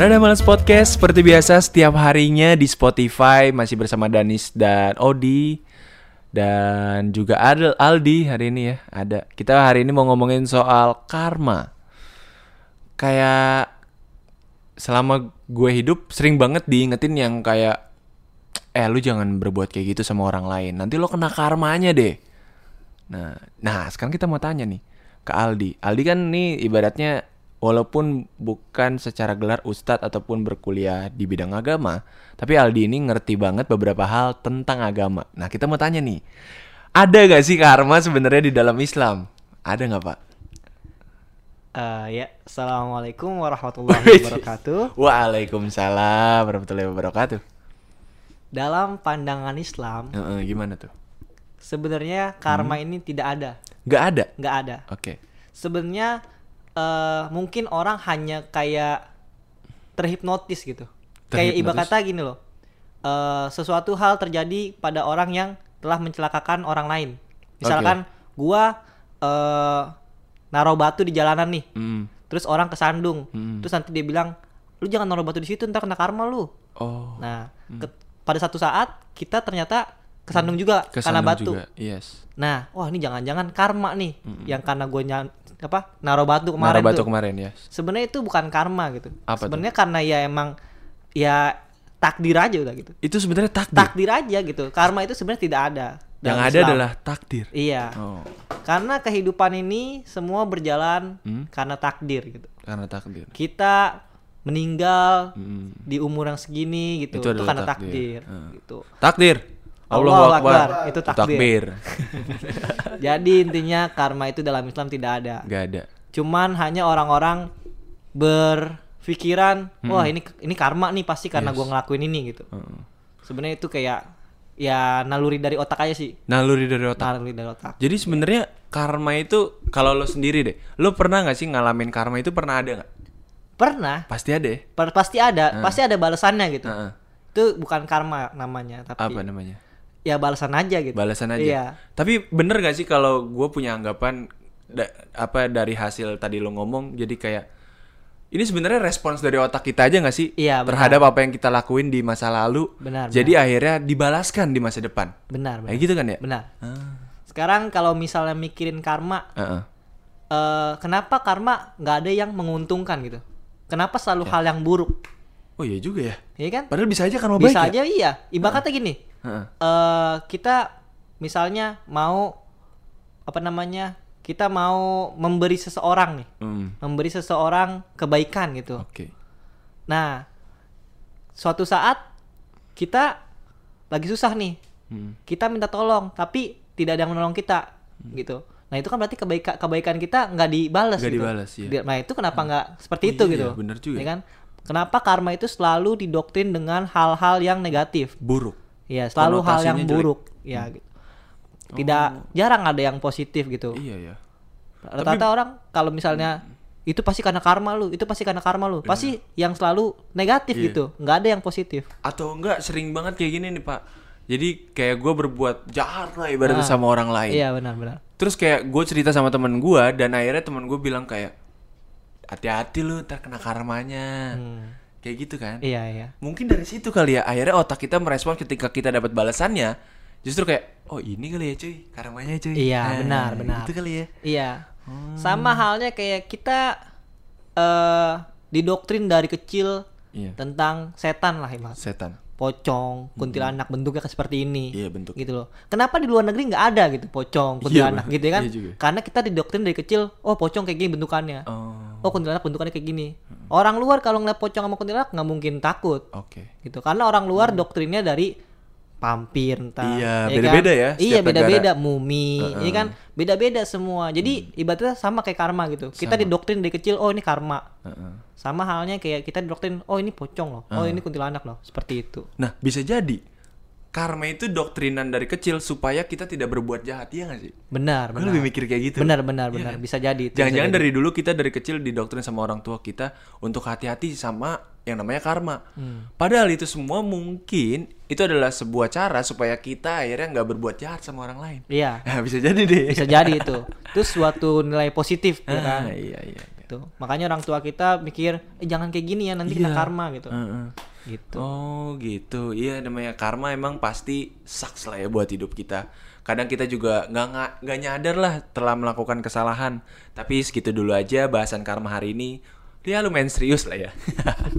Rada Males Podcast seperti biasa setiap harinya di Spotify masih bersama Danis dan Odi dan juga Adel Aldi hari ini ya ada. Kita hari ini mau ngomongin soal karma. Kayak selama gue hidup sering banget diingetin yang kayak eh lu jangan berbuat kayak gitu sama orang lain. Nanti lo kena karmanya deh. Nah, nah sekarang kita mau tanya nih ke Aldi. Aldi kan nih ibaratnya walaupun bukan secara gelar ustadz ataupun berkuliah di bidang agama, tapi Aldi ini ngerti banget beberapa hal tentang agama. Nah, kita mau tanya nih, ada gak sih karma sebenarnya di dalam Islam? Ada nggak Pak? Eh, ya, assalamualaikum warahmatullahi wabarakatuh. Waalaikumsalam warahmatullahi wabarakatuh. Dalam pandangan Islam, Heeh, gimana tuh? sebenarnya karma ini tidak ada, Gak ada. nggak ada. Oke. Sebenarnya eh, mungkin orang hanya kayak terhipnotis gitu. Kayak iba Terhipnotis? kata gini loh, eh, sesuatu hal terjadi pada orang yang telah mencelakakan orang lain. Misalkan gua eh, naruh batu di jalanan nih, Hmm. terus orang kesandung, Hmm. terus nanti dia bilang, lu jangan naruh batu di situ, ntar kena karma lu. Oh. Nah, ke- pada satu saat kita ternyata kesandung juga karena kesandung batu. juga. Yes. Nah, wah ini jangan-jangan karma nih yang karena gue apa naruh batu kemarin Naruh batu tuh. kemarin yes. Sebenarnya itu bukan karma gitu. Sebenarnya karena ya emang ya takdir aja udah gitu. Itu sebenarnya takdir. Takdir aja gitu. Karma itu sebenarnya tidak ada. Yang ada Islam. adalah takdir. Iya. Oh, Karena kehidupan ini semua berjalan Hmm? karena takdir gitu. karena takdir. Kita meninggal Hmm. di umur yang segini gitu. Itu Itu, karena takdir. takdir, Hmm. gitu. Takdir. Allahu Akbar. Akbar. Itu takdir. Jadi intinya karma itu dalam Islam tidak ada. Gak ada. Cuman hanya orang-orang berpikiran, wah ini ini karma nih pasti karena Yes. gua ngelakuin ini gitu. Heeh. Sebenarnya itu kayak ya naluri dari otak aja sih. Naluri dari otak. Naluri dari otak. Jadi sebenarnya karma itu kalau lo sendiri deh, lo pernah nggak sih ngalamin karma itu pernah ada nggak? Pernah, Pasti ada. ya? per- pasti ada, pasti ada balasannya gitu. Heeh. Itu bukan karma namanya, tapi Apa namanya? Ya balasan aja gitu. Balasan aja. Iya. Tapi bener gak sih kalau gue punya anggapan da- apa dari hasil tadi lo ngomong, jadi kayak ini sebenarnya respons dari otak kita aja nggak sih Iya, benar. terhadap apa yang kita lakuin di masa lalu. Benar, Jadi akhirnya dibalaskan di masa depan. Benar, benar. Kayak gitu kan ya? Benar. Ah. Sekarang kalau misalnya mikirin karma, Heeh. eh kenapa karma nggak ada yang menguntungkan gitu? Kenapa selalu Ya. hal yang buruk? Oh iya juga ya. Iya kan? Padahal bisa aja karma baik Bisa ya? aja iya. Ibaratnya gini. Eh kita misalnya mau apa namanya? Kita mau memberi seseorang nih, Hmm, memberi seseorang kebaikan gitu. Oke. Nah, suatu saat kita lagi susah nih. Hmm. Kita minta tolong, tapi tidak ada yang menolong kita gitu. Nah, itu kan berarti kebaikan kebaikan kita nggak dibalas Nggak gitu. dibalas. Di- Nah, itu kenapa nggak seperti Oh, itu iya, gitu? bener juga Ya ya. kan? Kenapa karma itu selalu didoktrin dengan hal-hal yang negatif? Buruk. Iya, selalu hal yang Konotasinya jelek. Hmm. buruk. Ya, gitu. Tidak jarang ada yang positif gitu. Iya ya. Rata-rata orang kalau misalnya itu pasti karena karma lu, itu pasti karena karma lu. Pasti yang selalu negatif Iya. gitu, nggak ada yang positif. Atau enggak sering banget kayak gini nih pak. Jadi kayak gue berbuat jahat lah ibaratnya Ah. sama orang lain. Iya benar-benar. Terus kayak gue cerita sama temen gue dan akhirnya temen gue bilang kayak hati-hati lu ntar kena karmanya. Kayak gitu kan. Hmm. Iya iya. Mungkin dari situ kali ya akhirnya otak kita merespon ketika kita dapat balasannya justru kayak oh ini kali ya cuy karmanya cuy. Iya, Nah, benar, benar. Itu kali ya. Iya. Hmm. Sama halnya kayak kita eh didoktrin dari kecil Iya. tentang setan lah Imas. Setan. Pocong, kuntilanak bentuknya kayak seperti ini. Iya, bentuk. Gitu loh. Kenapa di luar negeri nggak ada gitu pocong, Iya, kuntilanak bener. gitu ya kan? Iya juga. Karena kita didoktrin dari kecil, oh pocong kayak gini bentukannya. Oh. Oh kuntilanak bentukannya kayak gini. Orang luar kalau ngeliat pocong sama kuntilanak nggak mungkin takut Oke. gitu. Karena orang luar doktrinnya dari vampir entah. Hmm. Iya, kan? beda-beda ya, Iya beda-beda mumi, ya kan? Beda-beda semua. Jadi Hmm. ibaratnya sama kayak karma gitu. Kita didoktrin dari kecil, oh ini karma. Heeh. Sama halnya kayak kita didoktrin, oh ini pocong loh, oh ini kuntilanak loh, seperti itu. Nah, bisa jadi karma itu doktrinan dari kecil supaya kita tidak berbuat jahat, iya gak sih? Benar, Gue benar. lebih mikir kayak gitu. Benar, benar, Iya benar. kan? Bisa jadi Jangan-jangan dari dulu kita dari kecil didoktrin sama orang tua kita untuk hati-hati sama yang namanya karma. Hmm. Padahal itu semua mungkin itu adalah sebuah cara supaya kita akhirnya nggak berbuat jahat sama orang lain. Iya, Nah, bisa jadi deh. bisa jadi itu. Itu suatu nilai positif ya kan. Ah, iya, iya. Gitu. Makanya orang tua kita mikir, eh, jangan kayak gini ya nanti kena Iya. karma gitu. Heeh. Gitu. Oh gitu, iya namanya karma emang pasti sucks lah ya buat hidup kita. Kadang kita juga nggak nggak nggak nyadar lah telah melakukan kesalahan. Tapi segitu dulu aja bahasan karma hari ini. Dia lumayan serius lah ya.